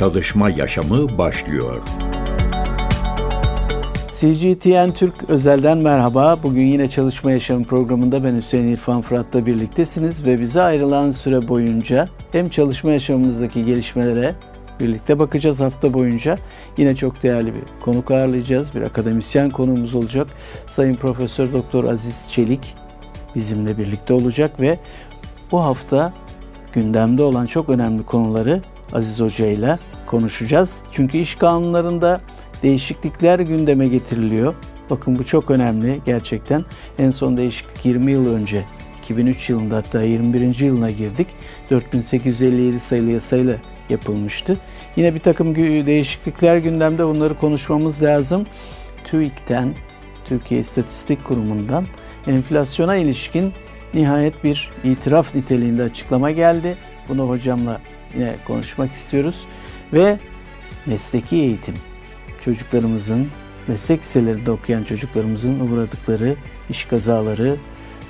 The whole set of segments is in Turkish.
çalışma yaşamı başlıyor. CGTN Türk özelden merhaba. Bugün yine Çalışma Yaşamı programında ben Hüseyin İrfan Fırat'la birliktesiniz ve bize ayrılan süre boyunca hem çalışma yaşamımızdaki gelişmelere birlikte bakacağız hafta boyunca. Yine çok değerli bir konuk ağırlayacağız. Bir akademisyen konuğumuz olacak. Sayın Profesör Doktor Aziz Çelik bizimle birlikte olacak ve bu hafta gündemde olan çok önemli konuları Aziz Hoca ile konuşacağız. Çünkü iş kanunlarında değişiklikler gündeme getiriliyor. Bakın bu çok önemli gerçekten. En son değişiklik 20 yıl önce 2003 yılında hatta 21. yılına girdik. 4857 sayılı yasayla yapılmıştı. Yine bir takım değişiklikler gündemde bunları konuşmamız lazım. TÜİK'ten, Türkiye İstatistik Kurumu'ndan enflasyona ilişkin nihayet bir itiraf niteliğinde açıklama geldi. Bunu hocamla yine konuşmak istiyoruz. Ve mesleki eğitim, çocuklarımızın, meslek liselerinde okuyan çocuklarımızın uğradıkları iş kazaları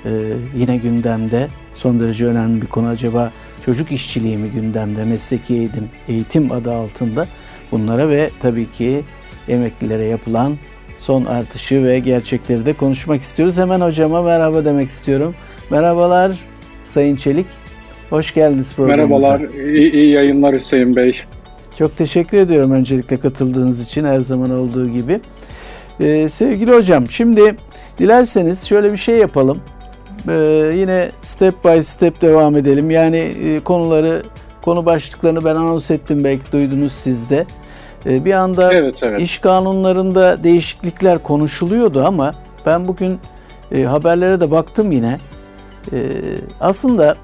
e, yine gündemde. Son derece önemli bir konu. Acaba çocuk işçiliği mi gündemde, mesleki eğitim, eğitim adı altında bunlara ve tabii ki emeklilere yapılan son artışı ve gerçekleri de konuşmak istiyoruz. Hemen hocama merhaba demek istiyorum. Merhabalar Sayın Çelik. Hoş geldiniz programımıza. Merhabalar, iyi, iyi yayınlar Hüseyin Bey. Çok teşekkür ediyorum öncelikle katıldığınız için her zaman olduğu gibi. Ee, sevgili hocam şimdi dilerseniz şöyle bir şey yapalım. Ee, yine step by step devam edelim. Yani e, konuları, konu başlıklarını ben anons ettim belki duydunuz siz de. Ee, bir anda evet, evet. iş kanunlarında değişiklikler konuşuluyordu ama ben bugün e, haberlere de baktım yine. E, aslında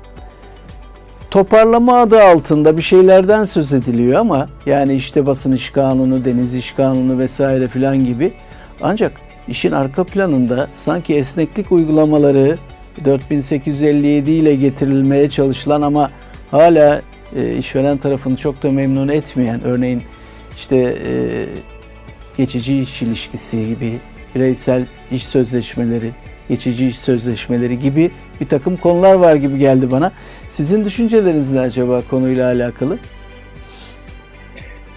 toparlama adı altında bir şeylerden söz ediliyor ama yani işte basın iş kanunu, deniz iş kanunu vesaire filan gibi. Ancak işin arka planında sanki esneklik uygulamaları 4857 ile getirilmeye çalışılan ama hala e, işveren tarafını çok da memnun etmeyen örneğin işte e, geçici iş ilişkisi gibi bireysel iş sözleşmeleri, geçici iş sözleşmeleri gibi bir takım konular var gibi geldi bana. Sizin düşünceleriniz ne acaba konuyla alakalı?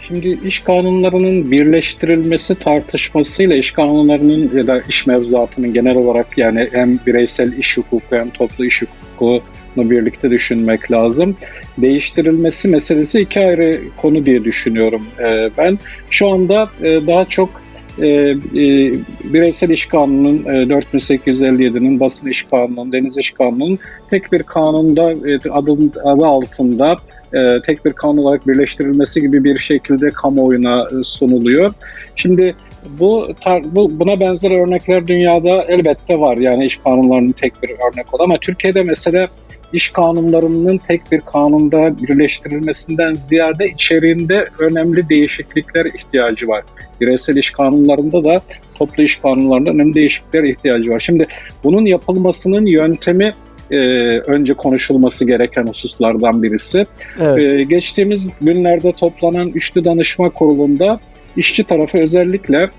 Şimdi iş kanunlarının birleştirilmesi tartışmasıyla iş kanunlarının ya da iş mevzuatının genel olarak yani hem bireysel iş hukuku hem toplu iş hukuku birlikte düşünmek lazım. Değiştirilmesi meselesi iki ayrı konu diye düşünüyorum ee, ben. Şu anda e, daha çok e, e, bireysel iş kanununun e, 4857'nin basın iş kanununun, deniz iş kanununun tek bir kanunda e, adı, adı altında e, tek bir kanun olarak birleştirilmesi gibi bir şekilde kamuoyuna e, sunuluyor. Şimdi bu, bu buna benzer örnekler dünyada elbette var. Yani iş kanunlarının tek bir örnek olan ama Türkiye'de mesela iş kanunlarının tek bir kanunda birleştirilmesinden ziyade içeriğinde önemli değişiklikler ihtiyacı var. Bireysel iş kanunlarında da toplu iş kanunlarında önemli değişiklikler ihtiyacı var. Şimdi bunun yapılmasının yöntemi e, önce konuşulması gereken hususlardan birisi. Evet. E, geçtiğimiz günlerde toplanan Üçlü Danışma Kurulu'nda işçi tarafı özellikle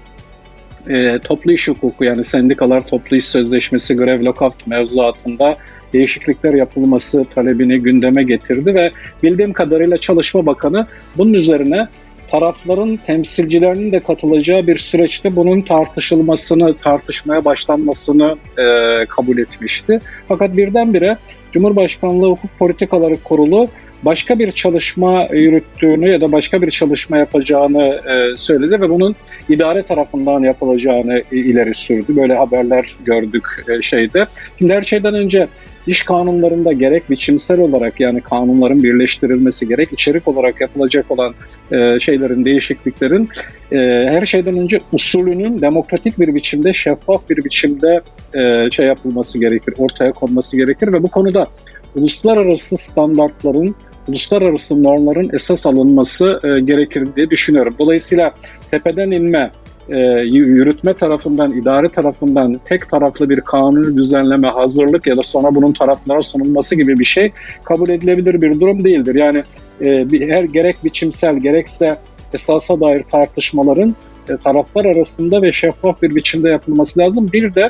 e, toplu iş hukuku yani sendikalar toplu iş sözleşmesi grev lockout mevzuatında değişiklikler yapılması talebini gündeme getirdi ve bildiğim kadarıyla Çalışma Bakanı bunun üzerine tarafların temsilcilerinin de katılacağı bir süreçte bunun tartışılmasını, tartışmaya başlanmasını e, kabul etmişti. Fakat birdenbire Cumhurbaşkanlığı Hukuk Politikaları Kurulu başka bir çalışma yürüttüğünü ya da başka bir çalışma yapacağını e, söyledi ve bunun idare tarafından yapılacağını ileri sürdü. Böyle haberler gördük e, şeyde. Şimdi her şeyden önce İş kanunlarında gerek biçimsel olarak yani kanunların birleştirilmesi gerek içerik olarak yapılacak olan e, şeylerin, değişikliklerin e, her şeyden önce usulünün demokratik bir biçimde, şeffaf bir biçimde e, şey yapılması gerekir, ortaya konması gerekir ve bu konuda uluslararası standartların uluslararası normların esas alınması e, gerekir diye düşünüyorum. Dolayısıyla tepeden inme, e, yürütme tarafından, idare tarafından tek taraflı bir kanuni düzenleme, hazırlık ya da sonra bunun taraflara sunulması gibi bir şey kabul edilebilir bir durum değildir. Yani e, bir, her gerek biçimsel gerekse esasa dair tartışmaların e, taraflar arasında ve şeffaf bir biçimde yapılması lazım. Bir de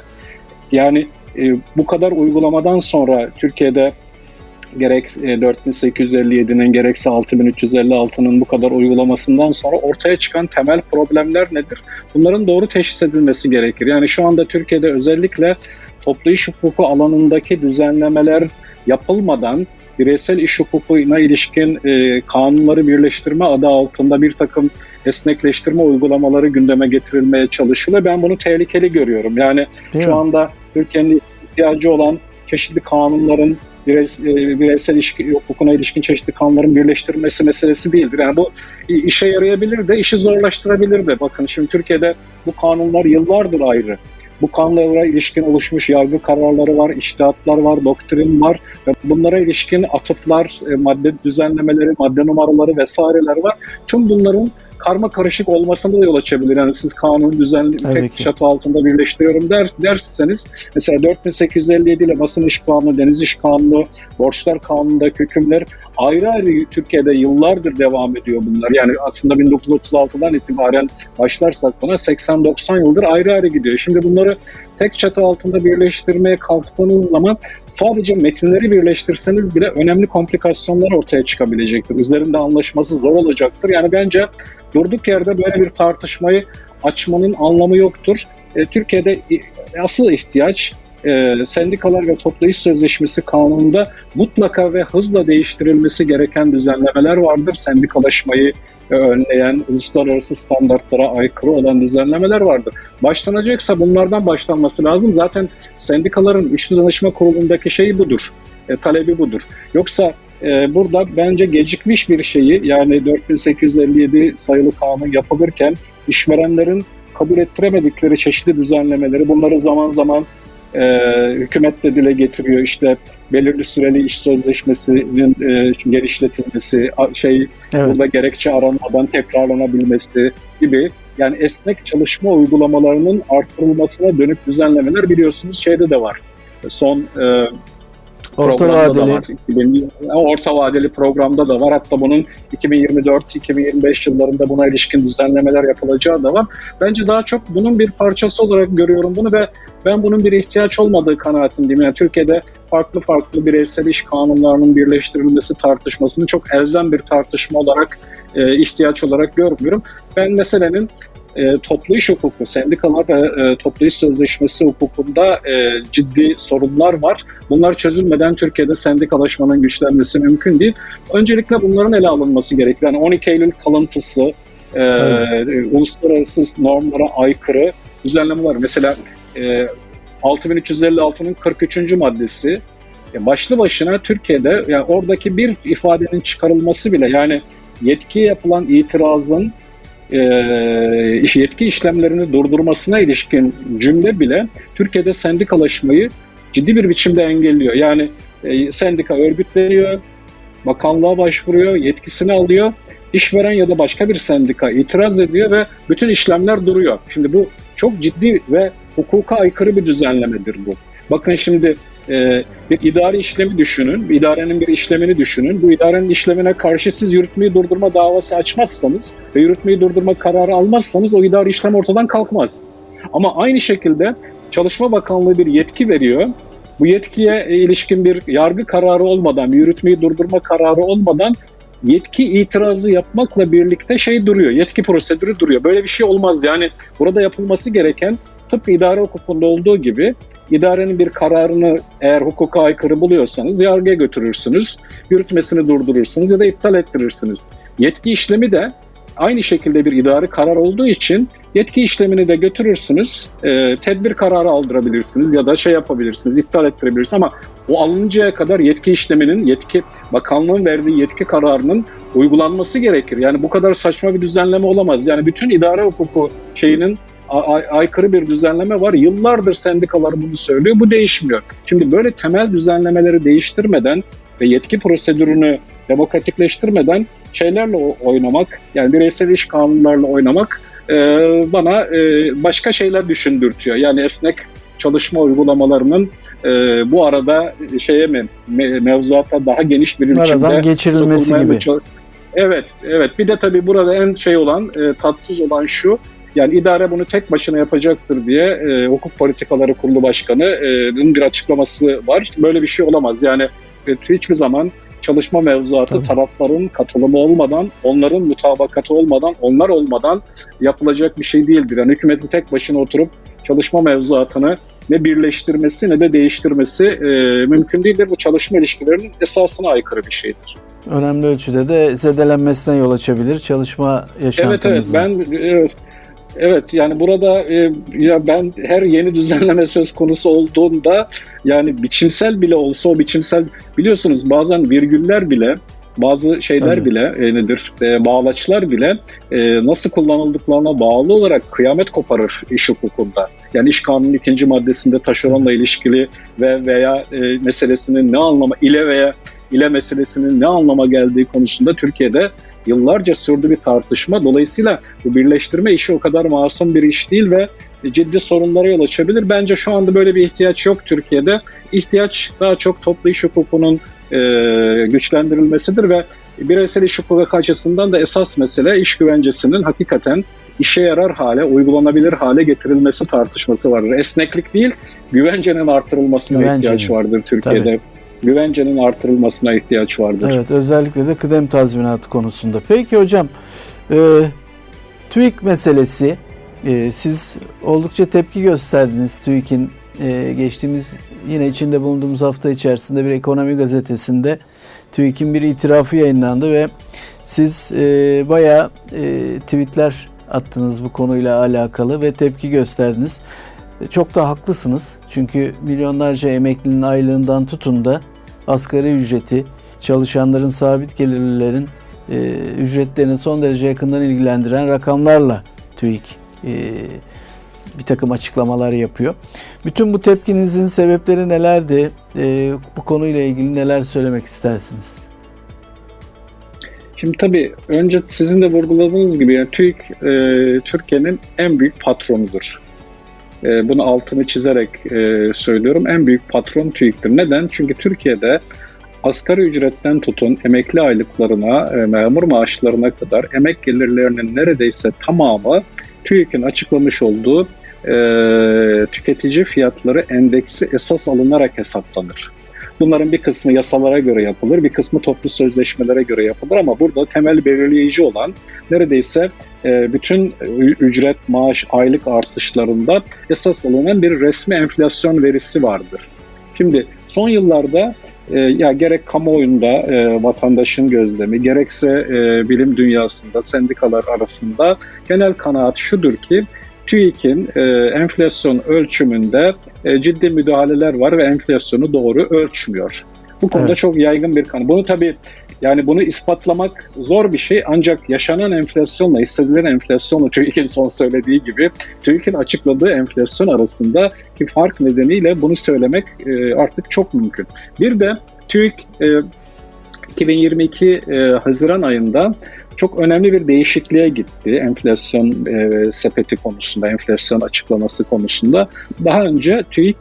yani e, bu kadar uygulamadan sonra Türkiye'de gerek 4857'nin e, gerekse 6356'nın bu kadar uygulamasından sonra ortaya çıkan temel problemler nedir? Bunların doğru teşhis edilmesi gerekir. Yani şu anda Türkiye'de özellikle toplu iş hukuku alanındaki düzenlemeler yapılmadan bireysel iş hukukuna ilişkin e, kanunları birleştirme adı altında bir takım esnekleştirme uygulamaları gündeme getirilmeye çalışılıyor. Ben bunu tehlikeli görüyorum. Yani Değil şu mi? anda Türkiye'nin ihtiyacı olan çeşitli kanunların bireysel, bireysel ilişki, hukukuna ilişkin çeşitli kanunların birleştirilmesi meselesi değildir. Yani bu işe yarayabilir de işi zorlaştırabilir de. Bakın şimdi Türkiye'de bu kanunlar yıllardır ayrı. Bu kanunlara ilişkin oluşmuş yargı kararları var, iştihatlar var, doktrin var bunlara ilişkin atıflar, e, madde düzenlemeleri, madde numaraları vesaireler var. Tüm bunların karma karışık olmasına da yol açabilir. Yani siz kanun düzenli tek ki. çatı altında birleştiriyorum der, derseniz mesela 4857 ile basın iş kanunu, deniz iş kanunu, borçlar kanunundaki hükümler ayrı ayrı Türkiye'de yıllardır devam ediyor bunlar. Yani aslında 1936'dan itibaren başlarsak buna 80-90 yıldır ayrı ayrı gidiyor. Şimdi bunları tek çatı altında birleştirmeye kalktığınız zaman sadece metinleri birleştirseniz bile önemli komplikasyonlar ortaya çıkabilecektir. Üzerinde anlaşması zor olacaktır. Yani bence durduk yerde böyle bir tartışmayı açmanın anlamı yoktur. E, Türkiye'de asıl ihtiyaç e, sendikalar ve toplu iş sözleşmesi kanununda mutlaka ve hızla değiştirilmesi gereken düzenlemeler vardır. Sendikalaşmayı e, önleyen, uluslararası standartlara aykırı olan düzenlemeler vardır. Başlanacaksa bunlardan başlanması lazım. Zaten sendikaların üçlü danışma kurulundaki şeyi budur. E, talebi budur. Yoksa e, burada bence gecikmiş bir şeyi yani 4857 sayılı kanun yapılırken işverenlerin kabul ettiremedikleri çeşitli düzenlemeleri bunları zaman zaman e, hükümet de dile getiriyor işte belirli süreli iş sözleşmesinin e, genişletilmesi, şey evet. burada gerekçe aranmadan tekrarlanabilmesi gibi yani esnek çalışma uygulamalarının arttırılmasına dönük düzenlemeler biliyorsunuz şeyde de var. Son e, Orta vadeli. var. 2000, orta vadeli programda da var. Hatta bunun 2024-2025 yıllarında buna ilişkin düzenlemeler yapılacağı da var. Bence daha çok bunun bir parçası olarak görüyorum bunu ve ben bunun bir ihtiyaç olmadığı kanaatindeyim. Yani Türkiye'de farklı farklı bireysel iş kanunlarının birleştirilmesi tartışmasını çok elzem bir tartışma olarak e, ihtiyaç olarak görmüyorum. Ben meselenin e, toplu iş hukuku, sendikalar ve e, toplu iş sözleşmesi hukukunda e, ciddi sorunlar var. Bunlar çözülmeden Türkiye'de sendikalaşmanın güçlenmesi mümkün değil. Öncelikle bunların ele alınması gerekir. Yani 12 Eylül kalıntısı, e, evet. uluslararası normlara aykırı düzenlemeler. Mesela e, 6356'nın 43. maddesi e, başlı başına Türkiye'de yani oradaki bir ifadenin çıkarılması bile yani yetkiye yapılan itirazın e, yetki işlemlerini durdurmasına ilişkin cümle bile Türkiye'de sendikalaşmayı ciddi bir biçimde engelliyor. Yani e, sendika örgütleniyor, bakanlığa başvuruyor, yetkisini alıyor. İşveren ya da başka bir sendika itiraz ediyor ve bütün işlemler duruyor. Şimdi bu çok ciddi ve hukuka aykırı bir düzenlemedir bu. Bakın şimdi e, bir idari işlemi düşünün, bir idarenin bir işlemini düşünün. Bu idarenin işlemine karşı siz yürütmeyi durdurma davası açmazsanız ve yürütmeyi durdurma kararı almazsanız o idari işlem ortadan kalkmaz. Ama aynı şekilde Çalışma Bakanlığı bir yetki veriyor. Bu yetkiye ilişkin bir yargı kararı olmadan, bir yürütmeyi durdurma kararı olmadan yetki itirazı yapmakla birlikte şey duruyor, yetki prosedürü duruyor. Böyle bir şey olmaz. Yani burada yapılması gereken tıpkı idare hukukunda olduğu gibi idarenin bir kararını eğer hukuka aykırı buluyorsanız yargıya götürürsünüz, yürütmesini durdurursunuz ya da iptal ettirirsiniz. Yetki işlemi de aynı şekilde bir idari karar olduğu için yetki işlemini de götürürsünüz, e, tedbir kararı aldırabilirsiniz ya da şey yapabilirsiniz, iptal ettirebilirsiniz ama o alınıncaya kadar yetki işleminin, yetki bakanlığın verdiği yetki kararının uygulanması gerekir. Yani bu kadar saçma bir düzenleme olamaz. Yani bütün idare hukuku şeyinin ay- aykırı bir düzenleme var. Yıllardır sendikalar bunu söylüyor. Bu değişmiyor. Şimdi böyle temel düzenlemeleri değiştirmeden ve yetki prosedürünü demokratikleştirmeden şeylerle oynamak, yani bireysel iş kanunlarla oynamak e, bana e, başka şeyler düşündürtüyor. Yani esnek çalışma uygulamalarının e, bu arada şeye mi mevzuata daha geniş bir biçimde Aradan geçirilmesi gibi. Evet, evet. Bir de tabii burada en şey olan, e, tatsız olan şu, yani idare bunu tek başına yapacaktır diye e, Hukuk Politikaları Kurulu Başkanı'nın bir açıklaması var. Böyle bir şey olamaz. Yani hiçbir zaman çalışma mevzuatı Tabii. tarafların katılımı olmadan, onların mutabakatı olmadan, onlar olmadan yapılacak bir şey değildir. Yani hükümetin tek başına oturup çalışma mevzuatını ne birleştirmesi ne de değiştirmesi e, mümkün değildir. Bu çalışma ilişkilerinin esasına aykırı bir şeydir. Önemli ölçüde de zedelenmesine yol açabilir çalışma yaşantımızın. Evet evet ben evet, Evet yani burada e, ya ben her yeni düzenleme söz konusu olduğunda yani biçimsel bile olsa o biçimsel biliyorsunuz bazen virgüller bile bazı şeyler Tabii. bile e, nedir e, bağlaçlar bile e, nasıl kullanıldıklarına bağlı olarak kıyamet koparır iş hukukunda. Yani iş kanunun ikinci maddesinde taşeronla ilişkili ve veya e, meselesinin ne anlama ile veya ile meselesinin ne anlama geldiği konusunda Türkiye'de yıllarca sürdü bir tartışma. Dolayısıyla bu birleştirme işi o kadar masum bir iş değil ve ciddi sorunlara yol açabilir. Bence şu anda böyle bir ihtiyaç yok Türkiye'de. İhtiyaç daha çok toplu iş hukukunun e, güçlendirilmesidir ve bireysel iş hukuku açısından da esas mesele iş güvencesinin hakikaten işe yarar hale, uygulanabilir hale getirilmesi tartışması vardır. Esneklik değil, güvencenin artırılmasına güvencenin. ihtiyaç vardır Türkiye'de. Tabii güvencenin artırılmasına ihtiyaç vardır. Evet özellikle de kıdem tazminatı konusunda. Peki hocam e, TÜİK meselesi e, siz oldukça tepki gösterdiniz TÜİK'in e, geçtiğimiz yine içinde bulunduğumuz hafta içerisinde bir ekonomi gazetesinde TÜİK'in bir itirafı yayınlandı ve siz e, bayağı e, tweetler attınız bu konuyla alakalı ve tepki gösterdiniz. E, çok da haklısınız. Çünkü milyonlarca emeklinin aylığından tutun da asgari ücreti, çalışanların sabit gelirlilerin e, ücretlerini son derece yakından ilgilendiren rakamlarla TÜİK e, bir takım açıklamalar yapıyor. Bütün bu tepkinizin sebepleri nelerdi? E, bu konuyla ilgili neler söylemek istersiniz? Şimdi tabii önce sizin de vurguladığınız gibi yani TÜİK e, Türkiye'nin en büyük patronudur. E, bunu altını çizerek e, söylüyorum. En büyük patron TÜİK'tir. Neden? Çünkü Türkiye'de asgari ücretten tutun emekli aylıklarına, e, memur maaşlarına kadar emek gelirlerinin neredeyse tamamı TÜİK'in açıklamış olduğu e, tüketici fiyatları endeksi esas alınarak hesaplanır. Bunların bir kısmı yasalara göre yapılır, bir kısmı toplu sözleşmelere göre yapılır ama burada temel belirleyici olan neredeyse e, bütün ücret, maaş, aylık artışlarında esas alınan bir resmi enflasyon verisi vardır. Şimdi son yıllarda e, ya gerek kamuoyunda e, vatandaşın gözlemi, gerekse bilim dünyasında, sendikalar arasında genel kanaat şudur ki TÜİK'in enflasyon ölçümünde ciddi müdahaleler var ve enflasyonu doğru ölçmüyor. Bu konuda evet. çok yaygın bir kanı. Bunu tabii yani bunu ispatlamak zor bir şey ancak yaşanan enflasyonla hissedilen enflasyonla TÜİK'in son söylediği gibi TÜİK'in açıkladığı enflasyon arasında ki fark nedeniyle bunu söylemek e, artık çok mümkün. Bir de TÜİK e, 2022 e, Haziran ayında çok önemli bir değişikliğe gitti enflasyon e, sepeti konusunda, enflasyon açıklaması konusunda. Daha önce TÜİK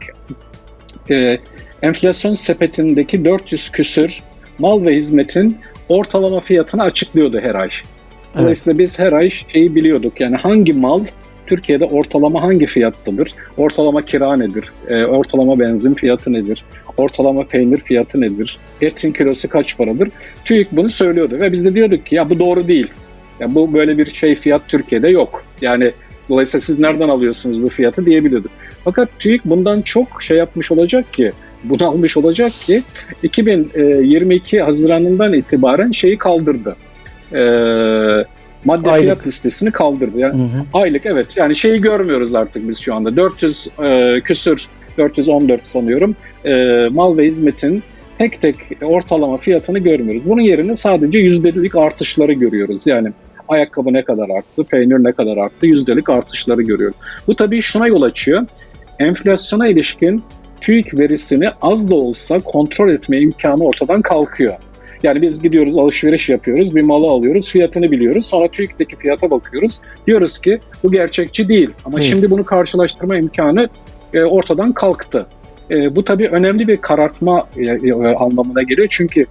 e, enflasyon sepetindeki 400 küsür mal ve hizmetin ortalama fiyatını açıklıyordu her ay. Dolayısıyla evet. biz her ay şeyi biliyorduk yani hangi mal Türkiye'de ortalama hangi fiyattadır? Ortalama kira nedir? E, ortalama benzin fiyatı nedir? Ortalama peynir fiyatı nedir? Etin kilosu kaç paradır? TÜİK bunu söylüyordu ve biz de diyorduk ki ya bu doğru değil. Ya bu böyle bir şey fiyat Türkiye'de yok. Yani dolayısıyla siz nereden alıyorsunuz bu fiyatı diyebiliyorduk. Fakat TÜİK bundan çok şey yapmış olacak ki bunu almış olacak ki 2022 Haziran'ından itibaren şeyi kaldırdı. Ee, madde aylık. fiyat listesini kaldırdı. Yani hı hı. aylık evet yani şeyi görmüyoruz artık biz şu anda 400 e, küsür 414 sanıyorum e, mal ve hizmetin tek tek ortalama fiyatını görmüyoruz. Bunun yerine sadece yüzdelik artışları görüyoruz. Yani ayakkabı ne kadar arttı, peynir ne kadar arttı, yüzdelik artışları görüyoruz. Bu tabii şuna yol açıyor. Enflasyona ilişkin TÜİK verisini az da olsa kontrol etme imkanı ortadan kalkıyor. Yani biz gidiyoruz alışveriş yapıyoruz, bir malı alıyoruz, fiyatını biliyoruz. Sonra TÜİK'teki fiyata bakıyoruz. Diyoruz ki bu gerçekçi değil. Ama değil. şimdi bunu karşılaştırma imkanı e, ortadan kalktı. E, bu tabii önemli bir karartma e, e, anlamına geliyor. Çünkü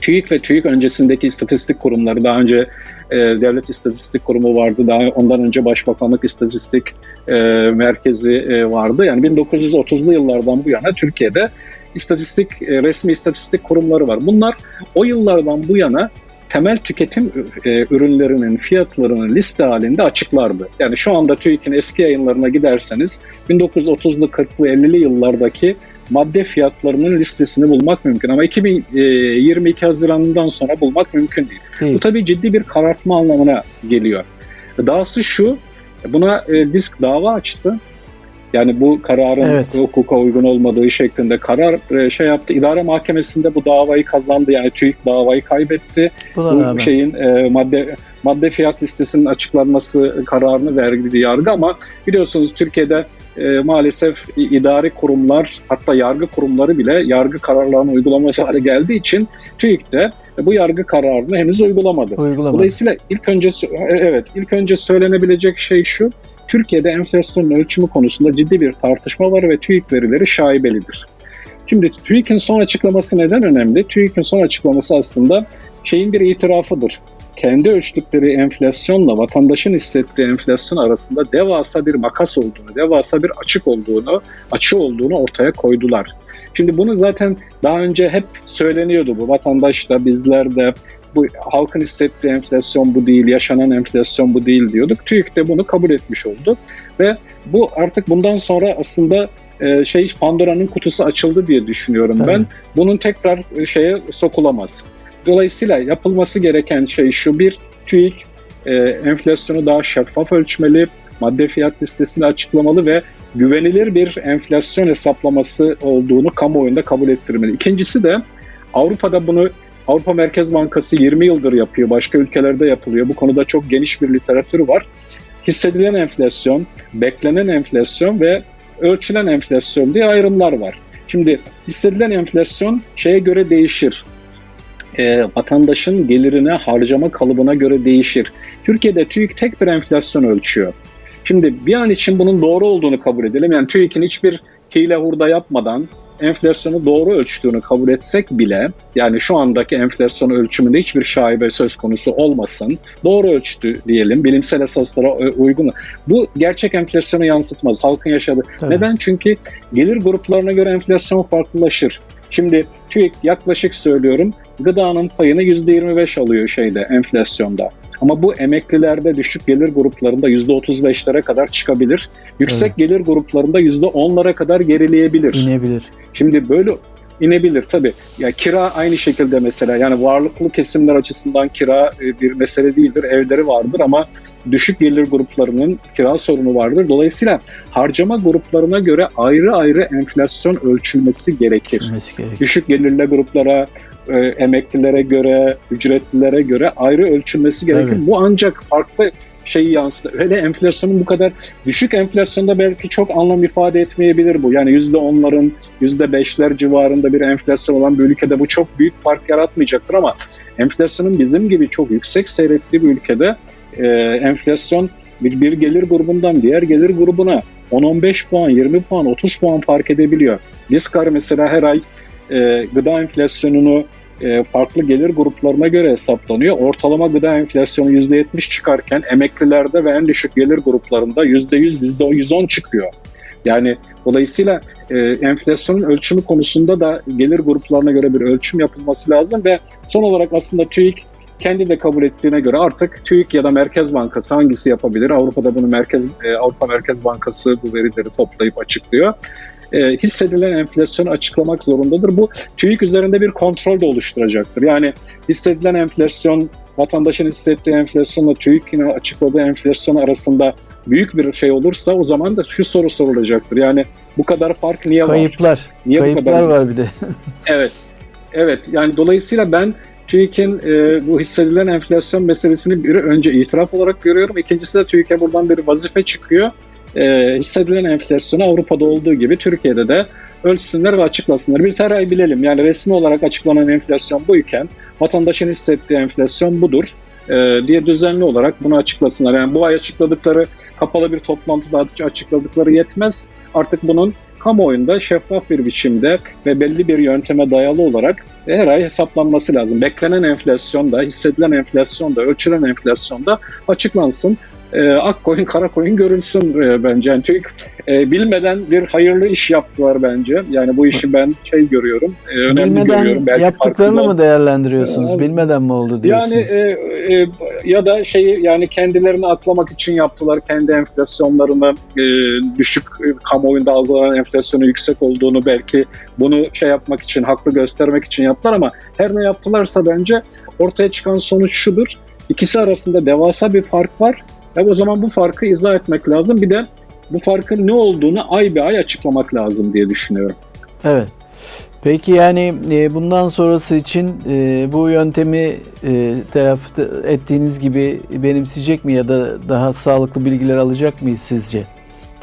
TÜİK ve TÜİK öncesindeki istatistik kurumları daha önce e, Devlet İstatistik Kurumu vardı. Daha ondan önce Başbakanlık İstatistik e, Merkezi e, vardı. Yani 1930'lu yıllardan bu yana Türkiye'de istatistik e, resmi istatistik kurumları var. Bunlar o yıllardan bu yana temel tüketim e, ürünlerinin fiyatlarının liste halinde açıklardı. Yani şu anda TÜİK'in eski yayınlarına giderseniz 1930'lu 40'lı 50'li yıllardaki madde fiyatlarının listesini bulmak mümkün ama 2022 Haziran'dan sonra bulmak mümkün değil. değil. Bu tabii ciddi bir karartma anlamına geliyor. Dahası şu, buna e, disk dava açtı. Yani bu kararın evet. hukuka uygun olmadığı şeklinde karar e, şey yaptı. İdare mahkemesinde bu davayı kazandı. Yani TÜİK davayı kaybetti. Buna bu şeyin e, madde madde fiyat listesinin açıklanması kararını verdi yargı ama biliyorsunuz Türkiye'de e, maalesef idari kurumlar hatta yargı kurumları bile yargı kararlarını uygulaması hale geldiği için TÜİK de bu yargı kararını henüz uygulamadı. uygulamadı. Dolayısıyla ilk önce evet ilk önce söylenebilecek şey şu. Türkiye'de enflasyonun ölçümü konusunda ciddi bir tartışma var ve TÜİK verileri şaibelidir. Şimdi TÜİK'in son açıklaması neden önemli? TÜİK'in son açıklaması aslında şeyin bir itirafıdır kendi ölçtükleri enflasyonla vatandaşın hissettiği enflasyon arasında devasa bir makas olduğunu, devasa bir açık olduğunu, açı olduğunu ortaya koydular. Şimdi bunu zaten daha önce hep söyleniyordu bu vatandaş da bizler de bu halkın hissettiği enflasyon bu değil, yaşanan enflasyon bu değil diyorduk. TÜİK de bunu kabul etmiş oldu ve bu artık bundan sonra aslında e, şey Pandora'nın kutusu açıldı diye düşünüyorum Tabii. ben. Bunun tekrar e, şeye sokulamaz. Dolayısıyla yapılması gereken şey şu bir TÜİK e, enflasyonu daha şeffaf ölçmeli, madde fiyat listesini açıklamalı ve güvenilir bir enflasyon hesaplaması olduğunu kamuoyunda kabul ettirmeli. İkincisi de Avrupa'da bunu Avrupa Merkez Bankası 20 yıldır yapıyor, başka ülkelerde yapılıyor. Bu konuda çok geniş bir literatürü var. Hissedilen enflasyon, beklenen enflasyon ve ölçülen enflasyon diye ayrımlar var. Şimdi hissedilen enflasyon şeye göre değişir e, vatandaşın gelirine, harcama kalıbına göre değişir. Türkiye'de TÜİK tek bir enflasyon ölçüyor. Şimdi bir an için bunun doğru olduğunu kabul edelim. Yani TÜİK'in hiçbir hile hurda yapmadan enflasyonu doğru ölçtüğünü kabul etsek bile yani şu andaki enflasyon ölçümünde hiçbir şaibe söz konusu olmasın. Doğru ölçtü diyelim. Bilimsel esaslara uygun. Bu gerçek enflasyonu yansıtmaz. Halkın yaşadığı. Tabii. Neden? Çünkü gelir gruplarına göre enflasyon farklılaşır. Şimdi TÜİK yaklaşık söylüyorum gıdanın payını %25 alıyor şeyde enflasyonda. Ama bu emeklilerde düşük gelir gruplarında %35'lere kadar çıkabilir. Yüksek evet. gelir gruplarında %10'lara kadar gerileyebilir. İnebilir. Şimdi böyle inebilir tabii. Ya kira aynı şekilde mesela yani varlıklı kesimler açısından kira e, bir mesele değildir. Evleri vardır ama düşük gelir gruplarının kira sorunu vardır. Dolayısıyla harcama gruplarına göre ayrı ayrı enflasyon ölçülmesi gerekir. Ölçülmesi gerekir. Düşük gelirli gruplara, e, emeklilere göre, ücretlilere göre ayrı ölçülmesi gerekir. Evet. Bu ancak farklı şeyi yansıtır. Öyle enflasyonun bu kadar düşük enflasyonda belki çok anlam ifade etmeyebilir bu. Yani yüzde onların, yüzde beşler civarında bir enflasyon olan bir ülkede bu çok büyük fark yaratmayacaktır ama enflasyonun bizim gibi çok yüksek seyrettiği bir ülkede e, enflasyon bir, bir gelir grubundan diğer gelir grubuna 10-15 puan, 20 puan, 30 puan fark edebiliyor. Diskar mesela her ay e, gıda enflasyonunu e, farklı gelir gruplarına göre hesaplanıyor. Ortalama gıda enflasyonu %70 çıkarken emeklilerde ve en düşük gelir gruplarında %100, %110 çıkıyor. Yani dolayısıyla e, enflasyonun ölçümü konusunda da gelir gruplarına göre bir ölçüm yapılması lazım ve son olarak aslında TÜİK kendi de kabul ettiğine göre artık TÜİK ya da Merkez Bankası hangisi yapabilir? Avrupa'da bunu Merkez e, Avrupa Merkez Bankası bu verileri toplayıp açıklıyor e, hissedilen enflasyonu açıklamak zorundadır. Bu TÜİK üzerinde bir kontrol de oluşturacaktır. Yani hissedilen enflasyon vatandaşın hissettiği enflasyonla TÜİK'in açıkladığı enflasyon arasında büyük bir şey olursa o zaman da şu soru sorulacaktır. Yani bu kadar fark niye Kayıplar. var? Niye Kayıplar kadar var bir de. evet. Evet. Yani dolayısıyla ben TÜİK'in e, bu hissedilen enflasyon meselesini bir önce itiraf olarak görüyorum. İkincisi de TÜİK'e buradan bir vazife çıkıyor e, hissedilen enflasyonu Avrupa'da olduğu gibi Türkiye'de de ölçsünler ve açıklasınlar. Biz her ay bilelim yani resmi olarak açıklanan enflasyon buyken vatandaşın hissettiği enflasyon budur e, diye düzenli olarak bunu açıklasınlar. Yani bu ay açıkladıkları kapalı bir toplantıda açıkladıkları yetmez. Artık bunun kamuoyunda şeffaf bir biçimde ve belli bir yönteme dayalı olarak her ay hesaplanması lazım. Beklenen enflasyon da, hissedilen enflasyon da, ölçülen enflasyon açıklansın. E, ak koyun kara koyun görülsün e, bence. TÜİK e, bilmeden bir hayırlı iş yaptılar bence. Yani bu işi ben şey görüyorum. E, önemli bilmeden görüyorum. Belki yaptıklarını mı değerlendiriyorsunuz? E, bilmeden mi oldu diyorsunuz? Yani e, e, ya da şeyi yani kendilerini atlamak için yaptılar. Kendi enflasyonlarını e, düşük e, kamuoyunda algılanan enflasyonu yüksek olduğunu belki bunu şey yapmak için haklı göstermek için yaptılar ama her ne yaptılarsa bence ortaya çıkan sonuç şudur. İkisi arasında devasa bir fark var. E o zaman bu farkı izah etmek lazım. Bir de bu farkın ne olduğunu ay be ay açıklamak lazım diye düşünüyorum. Evet. Peki yani e, bundan sonrası için e, bu yöntemi e, telaffuz ettiğiniz gibi benimseyecek mi ya da daha sağlıklı bilgiler alacak mıyız sizce?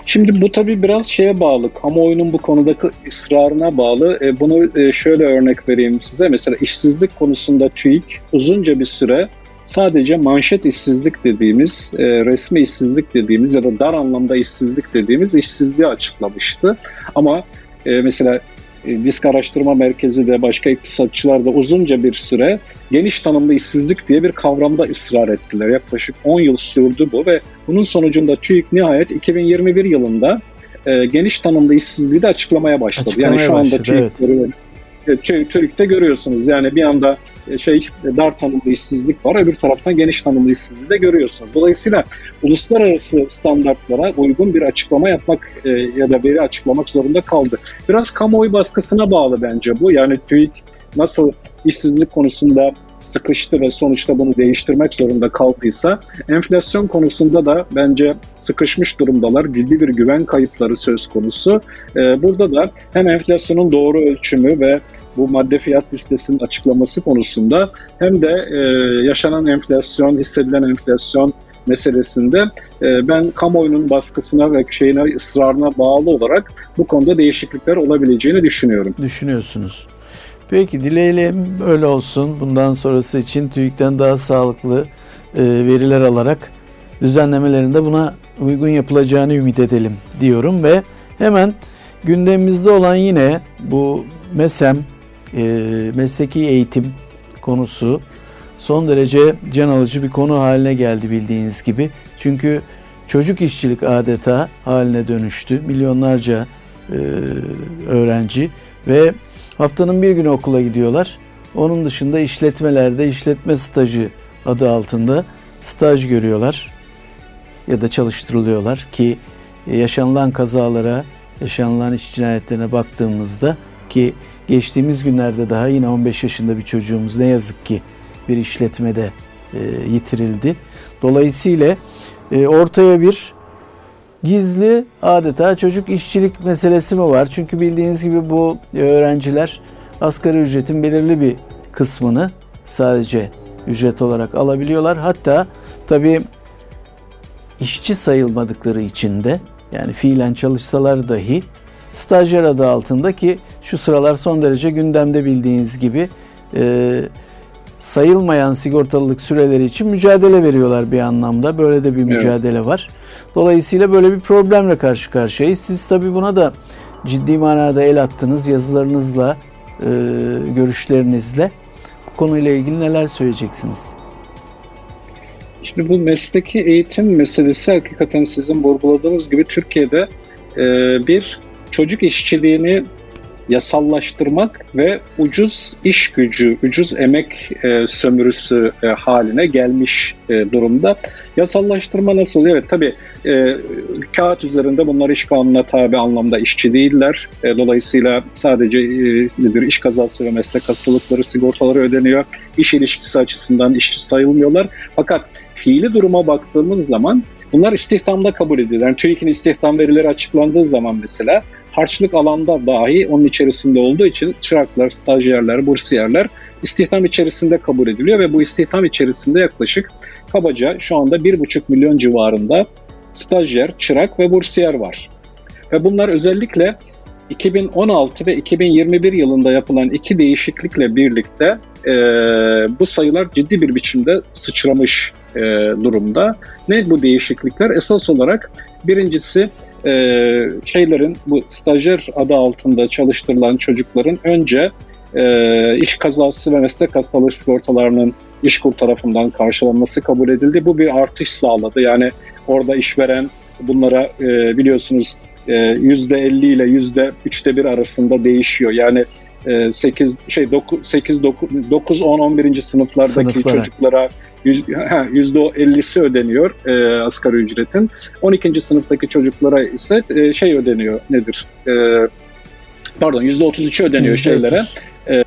Şimdi bu tabii biraz şeye bağlı, kamuoyunun bu konudaki ısrarına bağlı. Bunu şöyle örnek vereyim size. Mesela işsizlik konusunda TÜİK uzunca bir süre sadece manşet işsizlik dediğimiz, e, resmi işsizlik dediğimiz ya da dar anlamda işsizlik dediğimiz işsizliği açıklamıştı. Ama e, mesela e, Disk Araştırma Merkezi de başka iktisatçılar da uzunca bir süre geniş tanımlı işsizlik diye bir kavramda ısrar ettiler. Yaklaşık 10 yıl sürdü bu ve bunun sonucunda TÜİK nihayet 2021 yılında e, geniş tanımlı işsizliği de açıklamaya başladı. Açıklamaya yani şu anda başladı, TÜİK evet. TÜİK'te görüyorsunuz. Yani bir anda e, şey dar tanımlı işsizlik var. Öbür taraftan geniş tanımlı işsizliği de görüyorsunuz. Dolayısıyla uluslararası standartlara uygun bir açıklama yapmak e, ya da veri açıklamak zorunda kaldı. Biraz kamuoyu baskısına bağlı bence bu. Yani TÜİK nasıl işsizlik konusunda sıkıştı ve sonuçta bunu değiştirmek zorunda kaldıysa enflasyon konusunda da bence sıkışmış durumdalar. Ciddi bir güven kayıpları söz konusu. Ee, burada da hem enflasyonun doğru ölçümü ve bu madde fiyat listesinin açıklaması konusunda hem de e, yaşanan enflasyon, hissedilen enflasyon meselesinde e, ben kamuoyunun baskısına ve şeyine ısrarına bağlı olarak bu konuda değişiklikler olabileceğini düşünüyorum. Düşünüyorsunuz. Peki dileyelim öyle olsun. Bundan sonrası için TÜİK'ten daha sağlıklı e, veriler alarak düzenlemelerinde buna uygun yapılacağını ümit edelim diyorum ve hemen gündemimizde olan yine bu MESEM e, mesleki eğitim konusu son derece can alıcı bir konu haline geldi bildiğiniz gibi. Çünkü çocuk işçilik adeta haline dönüştü. Milyonlarca e, öğrenci ve haftanın bir günü okula gidiyorlar. Onun dışında işletmelerde işletme stajı adı altında staj görüyorlar ya da çalıştırılıyorlar ki yaşanılan kazalara, yaşanılan iş cinayetlerine baktığımızda ki geçtiğimiz günlerde daha yine 15 yaşında bir çocuğumuz ne yazık ki bir işletmede e, yitirildi. Dolayısıyla e, ortaya bir gizli adeta çocuk işçilik meselesi mi var? Çünkü bildiğiniz gibi bu öğrenciler asgari ücretin belirli bir kısmını sadece ücret olarak alabiliyorlar. Hatta tabii işçi sayılmadıkları için de yani fiilen çalışsalar dahi stajyer adı altında ki şu sıralar son derece gündemde bildiğiniz gibi e, sayılmayan sigortalılık süreleri için mücadele veriyorlar bir anlamda. Böyle de bir mücadele evet. var. Dolayısıyla böyle bir problemle karşı karşıyayız. Siz tabii buna da ciddi manada el attınız yazılarınızla, e, görüşlerinizle. Bu konuyla ilgili neler söyleyeceksiniz? Şimdi bu mesleki eğitim meselesi hakikaten sizin vurguladığınız gibi Türkiye'de e, bir çocuk işçiliğini yasallaştırmak ve ucuz iş gücü, ucuz emek e, sömürüsü e, haline gelmiş e, durumda. Yasallaştırma nasıl? Evet tabii e, kağıt üzerinde bunlar iş kanununa tabi anlamda işçi değiller. E, dolayısıyla sadece e, nedir iş kazası ve meslek hastalıkları sigortaları ödeniyor. İş ilişkisi açısından işçi sayılmıyorlar. Fakat fiili duruma baktığımız zaman bunlar istihdamda kabul edilir. Yani TÜİK'in istihdam verileri açıklandığı zaman mesela harçlık alanda dahi onun içerisinde olduğu için çıraklar, stajyerler, bursiyerler istihdam içerisinde kabul ediliyor ve bu istihdam içerisinde yaklaşık kabaca şu anda 1,5 milyon civarında stajyer, çırak ve bursiyer var. Ve bunlar özellikle 2016 ve 2021 yılında yapılan iki değişiklikle birlikte e, bu sayılar ciddi bir biçimde sıçramış e, durumda. Ne bu değişiklikler? Esas olarak birincisi e, şeylerin bu stajyer adı altında çalıştırılan çocukların önce e, iş kazası ve meslek hastalığı sigortalarının İşkur tarafından karşılanması kabul edildi. Bu bir artış sağladı. Yani orada işveren bunlara e, biliyorsunuz e, %50 ile %3'te bir arasında değişiyor. Yani 8 e, şey 9 8 9 9 10 11. sınıflardaki Sınıflara. çocuklara %50'si ödeniyor e, asgari ücretin. 12. sınıftaki çocuklara ise e, şey ödeniyor nedir? E, pardon %33'ü ödeniyor %30. şeylere. E,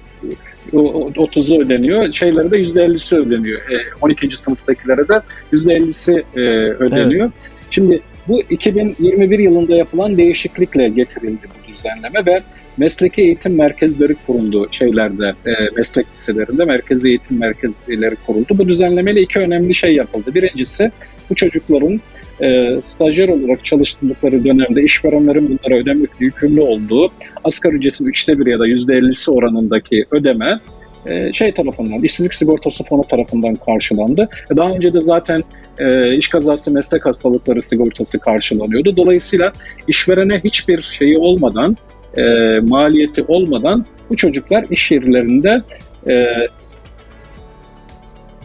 30'u ödeniyor. Şeylere de %50'si ödeniyor. E, 12. sınıftakilere de %50'si e, ödeniyor. Evet. Şimdi bu 2021 yılında yapılan değişiklikle getirildi bu düzenleme ve mesleki eğitim merkezleri kuruldu şeylerde, e, meslek liselerinde merkezi eğitim merkezleri kuruldu. Bu düzenlemeyle iki önemli şey yapıldı. Birincisi bu çocukların e, stajyer olarak çalıştıkları dönemde işverenlerin bunlara ödemekle yükümlü olduğu asgari ücretin üçte bir ya da yüzde ellisi oranındaki ödeme şey tarafından, işsizlik sigortası fonu tarafından karşılandı. Daha önce de zaten e, iş kazası meslek hastalıkları sigortası karşılanıyordu. Dolayısıyla işverene hiçbir şeyi olmadan, e, maliyeti olmadan bu çocuklar iş yerlerinde e,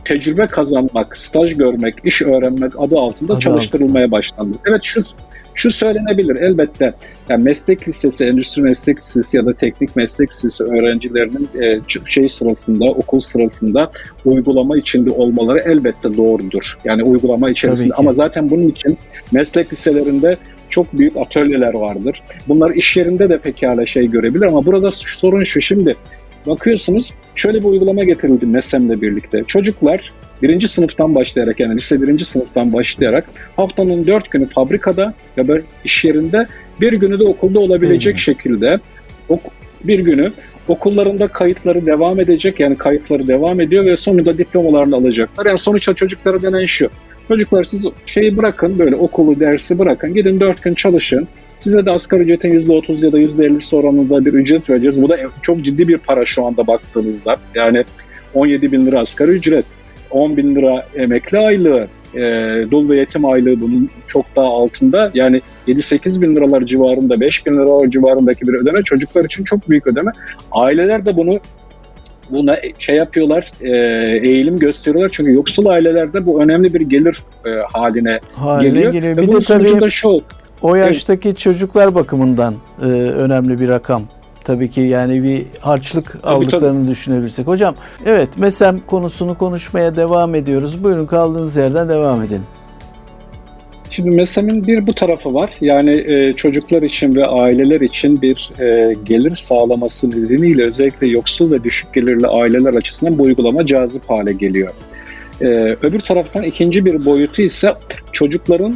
tecrübe kazanmak, staj görmek, iş öğrenmek adı altında adı çalıştırılmaya altında. başlandı. Evet şu şu söylenebilir elbette yani meslek lisesi, endüstri meslek lisesi ya da teknik meslek lisesi öğrencilerinin e, şey sırasında, okul sırasında uygulama içinde olmaları elbette doğrudur. Yani uygulama içerisinde ama zaten bunun için meslek liselerinde çok büyük atölyeler vardır. Bunlar iş yerinde de pekala şey görebilir ama burada sorun şu şimdi bakıyorsunuz şöyle bir uygulama getirildi MESEM'le birlikte. Çocuklar birinci sınıftan başlayarak yani lise birinci sınıftan başlayarak haftanın dört günü fabrikada ya da iş yerinde bir günü de okulda olabilecek hmm. şekilde bir günü okullarında kayıtları devam edecek yani kayıtları devam ediyor ve sonunda diplomalarını alacaklar. Yani sonuçta çocuklara denen şu. Çocuklar siz şeyi bırakın böyle okulu dersi bırakın gidin dört gün çalışın. Size de asgari ücretin %30 ya da %50'si oranında bir ücret vereceğiz. Bu da çok ciddi bir para şu anda baktığınızda. Yani 17 bin lira asgari ücret. 10 bin lira emekli aylığı, e, dul ve yetim aylığı bunun çok daha altında. Yani 7-8 bin liralar civarında, 5 bin liralar civarındaki bir ödeme çocuklar için çok büyük ödeme. Aileler de bunu buna şey yapıyorlar, e, eğilim gösteriyorlar. Çünkü yoksul ailelerde bu önemli bir gelir e, haline, haline geliyor. geliyor. Bir de tabii şu, o yaştaki evet. çocuklar bakımından e, önemli bir rakam tabii ki yani bir harçlık tabii, aldıklarını tabii. düşünebilirsek. Hocam evet MESEM konusunu konuşmaya devam ediyoruz. Buyurun kaldığınız yerden devam edin. Şimdi MESEM'in bir bu tarafı var. Yani e, çocuklar için ve aileler için bir e, gelir sağlaması nedeniyle özellikle yoksul ve düşük gelirli aileler açısından bu uygulama cazip hale geliyor. E, öbür taraftan ikinci bir boyutu ise çocukların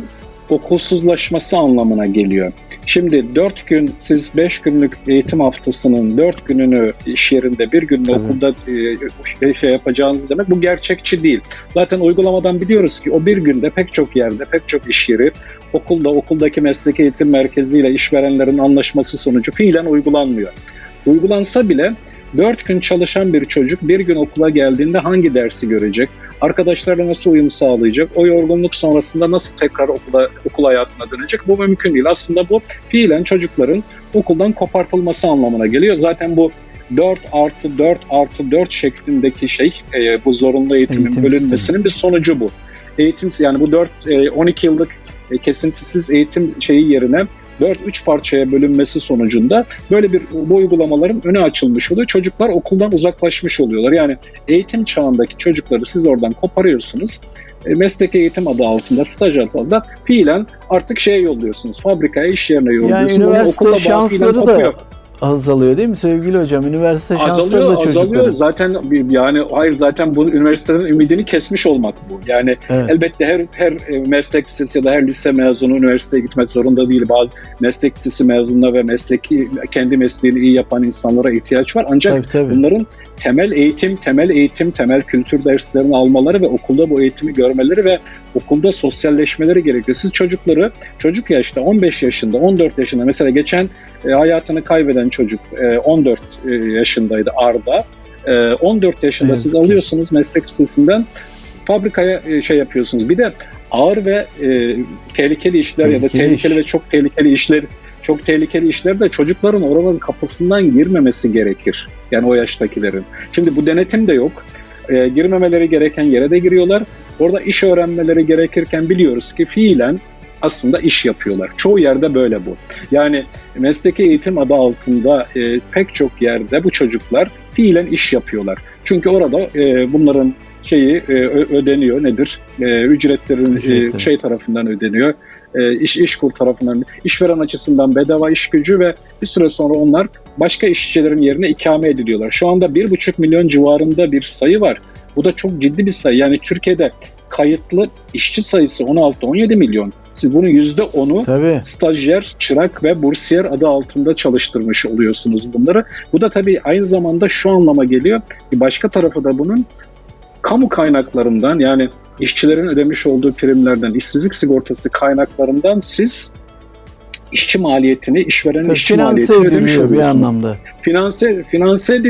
okulsuzlaşması anlamına geliyor. Şimdi 4 gün siz 5 günlük eğitim haftasının 4 gününü iş yerinde bir gününü Tabii. okulda e, şey yapacağınız demek bu gerçekçi değil. Zaten uygulamadan biliyoruz ki o bir günde pek çok yerde pek çok iş yeri okulda okuldaki meslek eğitim merkeziyle işverenlerin anlaşması sonucu fiilen uygulanmıyor. Uygulansa bile 4 gün çalışan bir çocuk bir gün okula geldiğinde hangi dersi görecek? Arkadaşlarla nasıl uyum sağlayacak? O yorgunluk sonrasında nasıl tekrar okula, okul hayatına dönecek? Bu mümkün değil. Aslında bu fiilen çocukların okuldan kopartılması anlamına geliyor. Zaten bu 4 artı 4 artı 4 şeklindeki şey e, bu zorunlu eğitimin Eğitim bölünmesinin sistemi. bir sonucu bu. Eğitim yani bu 4 e, 12 yıllık e, kesintisiz eğitim şeyi yerine 4-3 parçaya bölünmesi sonucunda böyle bir bu uygulamaların önü açılmış oluyor. Çocuklar okuldan uzaklaşmış oluyorlar. Yani eğitim çağındaki çocukları siz oradan koparıyorsunuz. E, meslek eğitim adı altında, staj adı altında fiilen artık şeye yolluyorsunuz. Fabrikaya, iş yerine yolluyorsunuz. Yani üniversite şansları da azalıyor değil mi sevgili hocam? Üniversite şansları azalıyor, da çocukların. Azalıyor. Zaten yani hayır zaten bu üniversitelerin ümidini kesmiş olmak bu. Yani evet. elbette her her e, meslek lisesi ya da her lise mezunu üniversiteye gitmek zorunda değil. Bazı meslek lisesi mezununa ve mesleki kendi mesleğini iyi yapan insanlara ihtiyaç var. Ancak tabii, tabii. bunların temel eğitim, temel eğitim, temel kültür derslerini almaları ve okulda bu eğitimi görmeleri ve okulda sosyalleşmeleri gerekiyor. Siz çocukları çocuk yaşta 15 yaşında, 14 yaşında mesela geçen e, hayatını kaybeden çocuk e, 14 e, yaşındaydı Arda. E, 14 yaşında evet, siz alıyorsunuz meslek lisesinden fabrikaya e, şey yapıyorsunuz. Bir de ağır ve e, tehlikeli işler tehlikeli ya da tehlikeli iş. ve çok tehlikeli işler çok tehlikeli işlerde çocukların oraların kapısından girmemesi gerekir. Yani o yaştakilerin. Şimdi bu denetim de yok. E, girmemeleri gereken yere de giriyorlar. Orada iş öğrenmeleri gerekirken biliyoruz ki fiilen aslında iş yapıyorlar. Çoğu yerde böyle bu. Yani mesleki eğitim adı altında e, pek çok yerde bu çocuklar fiilen iş yapıyorlar. Çünkü orada e, bunların şeyi e, ödeniyor nedir? E, ücretlerin e, şey tarafından ödeniyor. E, iş işkur tarafından işveren açısından bedava iş gücü ve bir süre sonra onlar başka işçilerin yerine ikame ediliyorlar. Şu anda 1,5 milyon civarında bir sayı var. Bu da çok ciddi bir sayı. Yani Türkiye'de kayıtlı işçi sayısı 16-17 milyon. Siz bunun %10'u tabii. stajyer, çırak ve bursiyer adı altında çalıştırmış oluyorsunuz bunları. Bu da tabii aynı zamanda şu anlama geliyor. Bir başka tarafı da bunun kamu kaynaklarından yani işçilerin ödemiş olduğu primlerden, işsizlik sigortası kaynaklarından siz işçi maliyetini, işverenin Tabii işçi maliyetini ödemiş oluyorsunuz. bir anlamda. Finanse, finanse,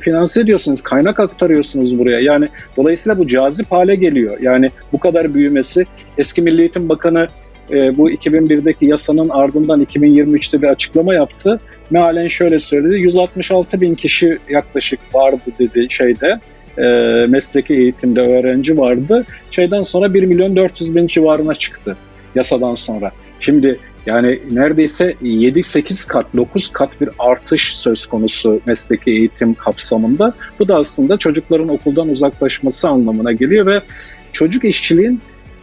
finanse ediyorsunuz, kaynak aktarıyorsunuz buraya. Yani dolayısıyla bu cazip hale geliyor. Yani bu kadar büyümesi. Eski Milli Eğitim Bakanı e, bu 2001'deki yasanın ardından 2023'te bir açıklama yaptı. Mealen şöyle söyledi, 166 bin kişi yaklaşık vardı dedi şeyde e, mesleki eğitimde öğrenci vardı. Şeyden sonra 1 milyon 400 bin civarına çıktı yasadan sonra. Şimdi yani neredeyse 7-8 kat, 9 kat bir artış söz konusu mesleki eğitim kapsamında. Bu da aslında çocukların okuldan uzaklaşması anlamına geliyor ve çocuk işçiliğin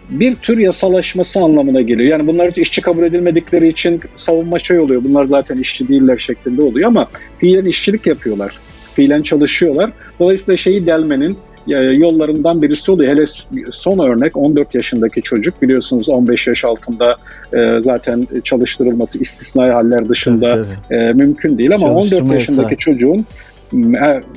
bir tür yasalaşması anlamına geliyor. Yani bunlar işçi kabul edilmedikleri için savunma şey oluyor. Bunlar zaten işçi değiller şeklinde oluyor ama fiilen işçilik yapıyorlar. Fiilen çalışıyorlar. Dolayısıyla şeyi delmenin e, yollarından birisi oluyor. Hele son örnek 14 yaşındaki çocuk biliyorsunuz 15 yaş altında e, zaten çalıştırılması istisnai haller dışında evet, evet. E, mümkün değil ama 14 yaşındaki çocuğun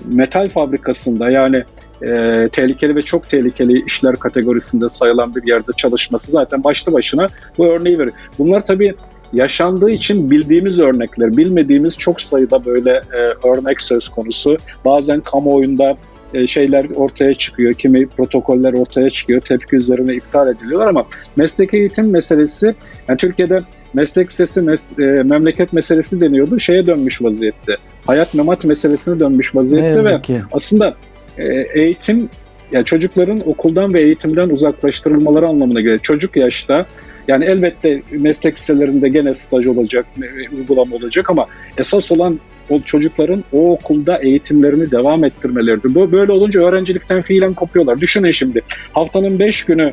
metal fabrikasında yani e, tehlikeli ve çok tehlikeli işler kategorisinde sayılan bir yerde çalışması zaten başlı başına bu örneği verir. Bunlar tabii yaşandığı için bildiğimiz örnekler, bilmediğimiz çok sayıda böyle e, örnek söz konusu. Bazen kamuoyunda e, şeyler ortaya çıkıyor, kimi protokoller ortaya çıkıyor, tepki üzerine iptal ediliyorlar ama meslek eğitim meselesi, yani Türkiye'de meslek sesi, mes, e, memleket meselesi deniyordu, şeye dönmüş vaziyette. Hayat memat meselesine dönmüş vaziyette ve ki. aslında e, eğitim, yani çocukların okuldan ve eğitimden uzaklaştırılmaları anlamına geliyor. Çocuk yaşta yani elbette meslek liselerinde gene staj olacak, uygulama olacak ama esas olan o çocukların o okulda eğitimlerini devam ettirmeleridir. Bu böyle olunca öğrencilikten fiilen kopuyorlar. Düşünün şimdi haftanın 5 günü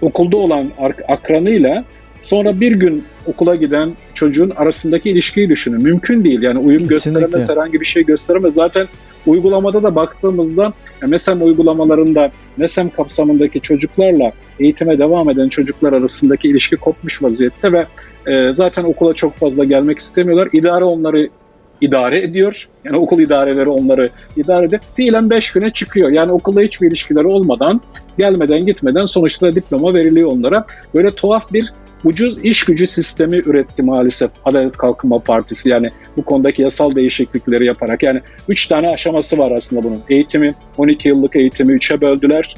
okulda olan akranıyla sonra bir gün okula giden çocuğun arasındaki ilişkiyi düşünün. Mümkün değil. Yani uyum Kesinlikle. gösteremez, herhangi bir şey gösteremez. Zaten uygulamada da baktığımızda MESEM uygulamalarında MESEM kapsamındaki çocuklarla eğitime devam eden çocuklar arasındaki ilişki kopmuş vaziyette ve e, zaten okula çok fazla gelmek istemiyorlar. İdare onları idare ediyor. Yani okul idareleri onları idare ediyor. Fiilen 5 güne çıkıyor. Yani okulda hiçbir ilişkileri olmadan, gelmeden gitmeden sonuçta diploma veriliyor onlara. Böyle tuhaf bir ucuz iş gücü sistemi üretti maalesef Adalet Kalkınma Partisi. Yani bu konudaki yasal değişiklikleri yaparak. Yani 3 tane aşaması var aslında bunun. Eğitimi, 12 yıllık eğitimi 3'e böldüler.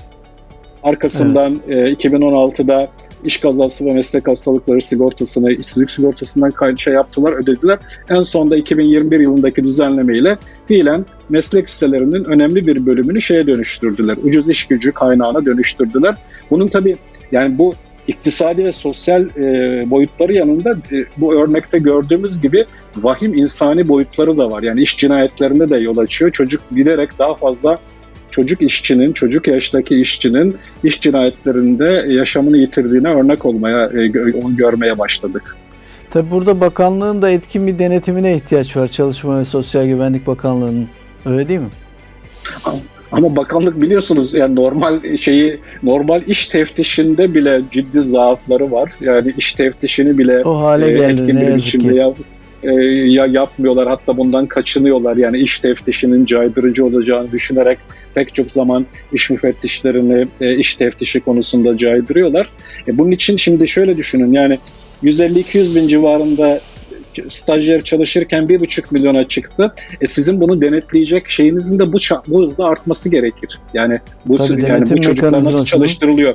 Arkasından evet. e, 2016'da iş kazası ve meslek hastalıkları sigortasını, işsizlik sigortasından şey yaptılar, ödediler. En sonunda 2021 yılındaki düzenlemeyle fiilen meslek liselerinin önemli bir bölümünü şeye dönüştürdüler. Ucuz iş gücü kaynağına dönüştürdüler. Bunun tabii yani bu iktisadi ve sosyal e, boyutları yanında e, bu örnekte gördüğümüz gibi vahim insani boyutları da var. Yani iş cinayetlerine de yol açıyor. Çocuk giderek daha fazla çocuk işçinin, çocuk yaştaki işçinin iş cinayetlerinde yaşamını yitirdiğine örnek olmaya, e, onu görmeye başladık. Tabi burada bakanlığın da etkin bir denetimine ihtiyaç var. Çalışma ve Sosyal Güvenlik Bakanlığı'nın. Öyle değil mi? Ama bakanlık biliyorsunuz yani normal şeyi normal iş teftişinde bile ciddi zaafları var. Yani iş teftişini bile o hale e, geldi etkin bir biçimde yap, e, ya yapmıyorlar hatta bundan kaçınıyorlar. Yani iş teftişinin caydırıcı olacağını düşünerek pek çok zaman iş müfettişlerini e, iş teftişi konusunda caydırıyorlar. E, bunun için şimdi şöyle düşünün yani 150-200 bin civarında stajyer çalışırken bir buçuk milyona çıktı. E sizin bunu denetleyecek şeyinizin de bu bu hızda artması gerekir. Yani bu Tabii, yani bu çocuklar nasıl çalıştırılıyor?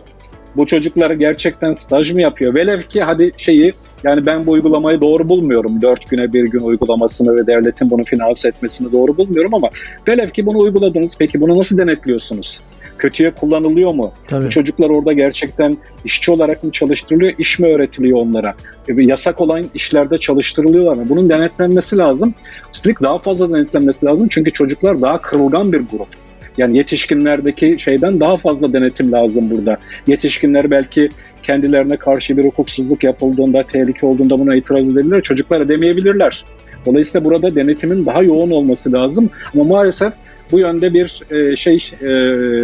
Bu çocuklar gerçekten staj mı yapıyor? Velev ki hadi şeyi Yani ben bu uygulamayı doğru bulmuyorum. Dört güne bir gün uygulamasını ve devletin bunu finanse etmesini doğru bulmuyorum ama velev ki bunu uyguladınız. Peki bunu nasıl denetliyorsunuz? Kötüye kullanılıyor mu? Tabii. Çocuklar orada gerçekten işçi olarak mı çalıştırılıyor, iş mi öğretiliyor onlara? E, yasak olan işlerde çalıştırılıyorlar mı? Bunun denetlenmesi lazım. Üstelik daha fazla denetlenmesi lazım çünkü çocuklar daha kırılgan bir grup. Yani yetişkinlerdeki şeyden daha fazla denetim lazım burada. Yetişkinler belki kendilerine karşı bir hukuksuzluk yapıldığında, tehlike olduğunda buna itiraz edebilirler. Çocuklar edemeyebilirler. Dolayısıyla burada denetimin daha yoğun olması lazım. Ama maalesef bu yönde bir e, şey e,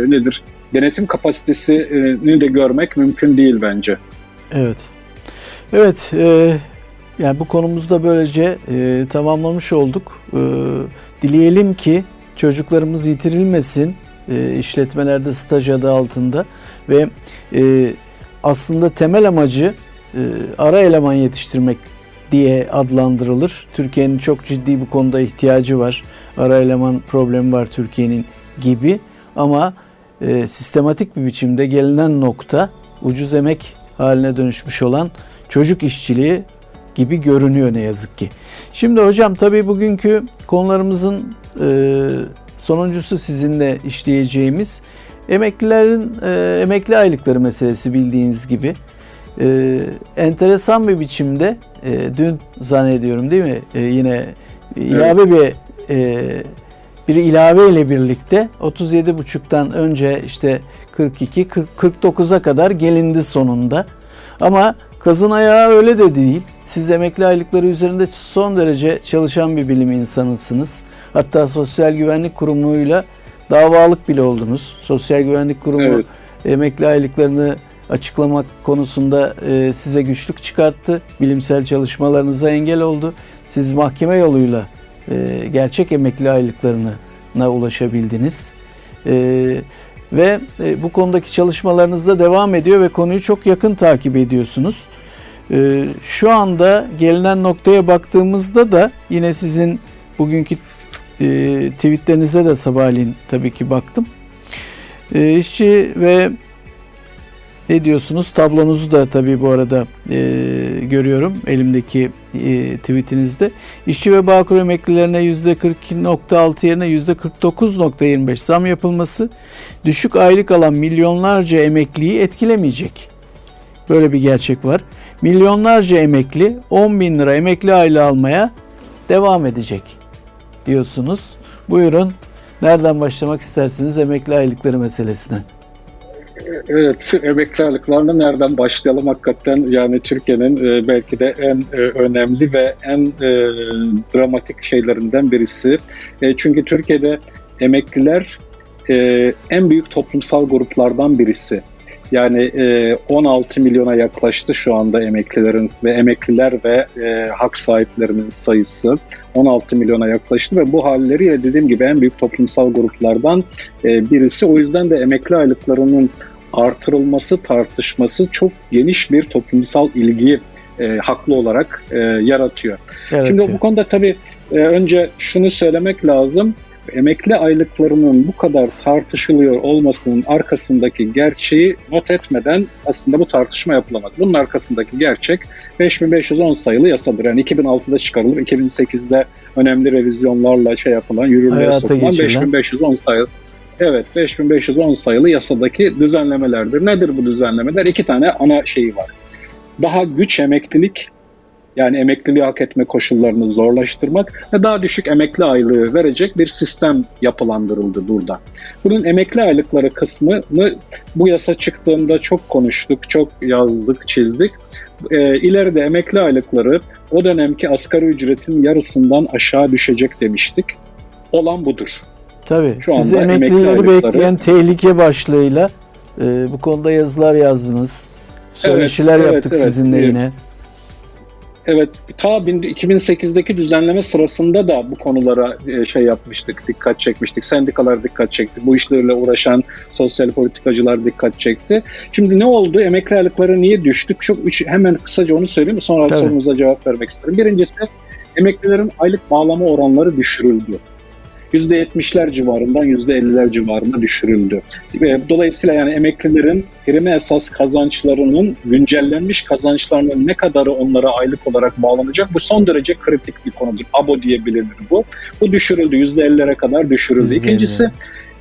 nedir? Denetim kapasitesini de görmek mümkün değil bence. Evet. Evet. E, yani bu konumuzu da böylece e, tamamlamış olduk. E, dileyelim ki çocuklarımız yitirilmesin e, işletmelerde staj adı altında ve e, aslında temel amacı e, ara eleman yetiştirmek diye adlandırılır. Türkiye'nin çok ciddi bu konuda ihtiyacı var. Ara eleman problemi var Türkiye'nin gibi ama e, sistematik bir biçimde gelinen nokta ucuz emek haline dönüşmüş olan çocuk işçiliği gibi görünüyor ne yazık ki. Şimdi hocam tabii bugünkü konularımızın e, sonuncusu sizinle işleyeceğimiz emeklilerin e, emekli aylıkları meselesi bildiğiniz gibi. E, enteresan bir biçimde e, dün zannediyorum değil mi? E, yine ilave evet. bir e, bir ilave ile birlikte 37,5'tan önce işte 42 40, 49'a kadar gelindi sonunda. Ama kazın ayağı öyle de değil. Siz emekli aylıkları üzerinde son derece çalışan bir bilim insanısınız. Hatta Sosyal Güvenlik Kurumu'yla davalık bile oldunuz. Sosyal Güvenlik Kurumu evet. emekli aylıklarını açıklamak konusunda e, size güçlük çıkarttı. Bilimsel çalışmalarınıza engel oldu. Siz mahkeme yoluyla e, gerçek emekli aylıklarına ulaşabildiniz. E, ve bu konudaki çalışmalarınız da devam ediyor ve konuyu çok yakın takip ediyorsunuz. Şu anda gelinen noktaya baktığımızda da yine sizin bugünkü e, tweetlerinize de sabahleyin tabii ki baktım. E, işçi ve ne diyorsunuz? Tablonuzu da tabii bu arada e, görüyorum elimdeki e, tweetinizde. İşçi ve Bağkur emeklilerine %42.6 yerine %49.25 zam yapılması düşük aylık alan milyonlarca emekliyi etkilemeyecek. Böyle bir gerçek var. Milyonlarca emekli 10 bin lira emekli aylığı almaya devam edecek diyorsunuz. Buyurun. Nereden başlamak istersiniz emekli aylıkları meselesine? Evet, emekli aylıklarına nereden başlayalım hakikaten yani Türkiye'nin e, belki de en e, önemli ve en e, dramatik şeylerinden birisi. çünkü Türkiye'de emekliler en büyük toplumsal gruplardan birisi. Yani 16 milyona yaklaştı şu anda emeklilerin ve emekliler ve hak sahiplerinin sayısı. 16 milyona yaklaştı ve bu halleriyle dediğim gibi en büyük toplumsal gruplardan e, birisi. O yüzden de emekli aylıklarının artırılması tartışması çok geniş bir toplumsal ilgiyi e, haklı olarak e, yaratıyor. yaratıyor. Şimdi bu konuda tabii e, önce şunu söylemek lazım emekli aylıklarının bu kadar tartışılıyor olmasının arkasındaki gerçeği not etmeden aslında bu tartışma yapılamaz. Bunun arkasındaki gerçek 5510 sayılı yasadır. Yani 2006'da çıkarılıp 2008'de önemli revizyonlarla şey yapılan, yürürlüğe sokulan 5510 sayılı Evet 5510 sayılı yasadaki düzenlemelerdir. Nedir bu düzenlemeler? İki tane ana şeyi var. Daha güç emeklilik yani emekliliği hak etme koşullarını zorlaştırmak ve daha düşük emekli aylığı verecek bir sistem yapılandırıldı burada. Bunun emekli aylıkları kısmını bu yasa çıktığında çok konuştuk, çok yazdık, çizdik. E, ileride emekli aylıkları o dönemki asgari ücretin yarısından aşağı düşecek demiştik. Olan budur. Tabii. Şu Siz emeklileri emekli bekleyen tehlike başlığıyla e, bu konuda yazılar yazdınız. Söyleşiler evet, yaptık evet, sizinle evet. yine. Evet, ta 2008'deki düzenleme sırasında da bu konulara e, şey yapmıştık, dikkat çekmiştik. Sendikalar dikkat çekti, bu işlerle uğraşan sosyal politikacılar dikkat çekti. Şimdi ne oldu? Emekli aylıkları niye düştük? Çok hemen kısaca onu söyleyeyim, sonra Tabii. sorunuza cevap vermek isterim. Birincisi emeklilerin aylık bağlama oranları düşürüldü. %70'ler civarından %50'ler civarında düşürüldü. Dolayısıyla yani emeklilerin prime esas kazançlarının güncellenmiş kazançlarının ne kadarı onlara aylık olarak bağlanacak bu son derece kritik bir konudur. Abo diyebilir bu. Bu düşürüldü. %50'lere kadar düşürüldü. İkincisi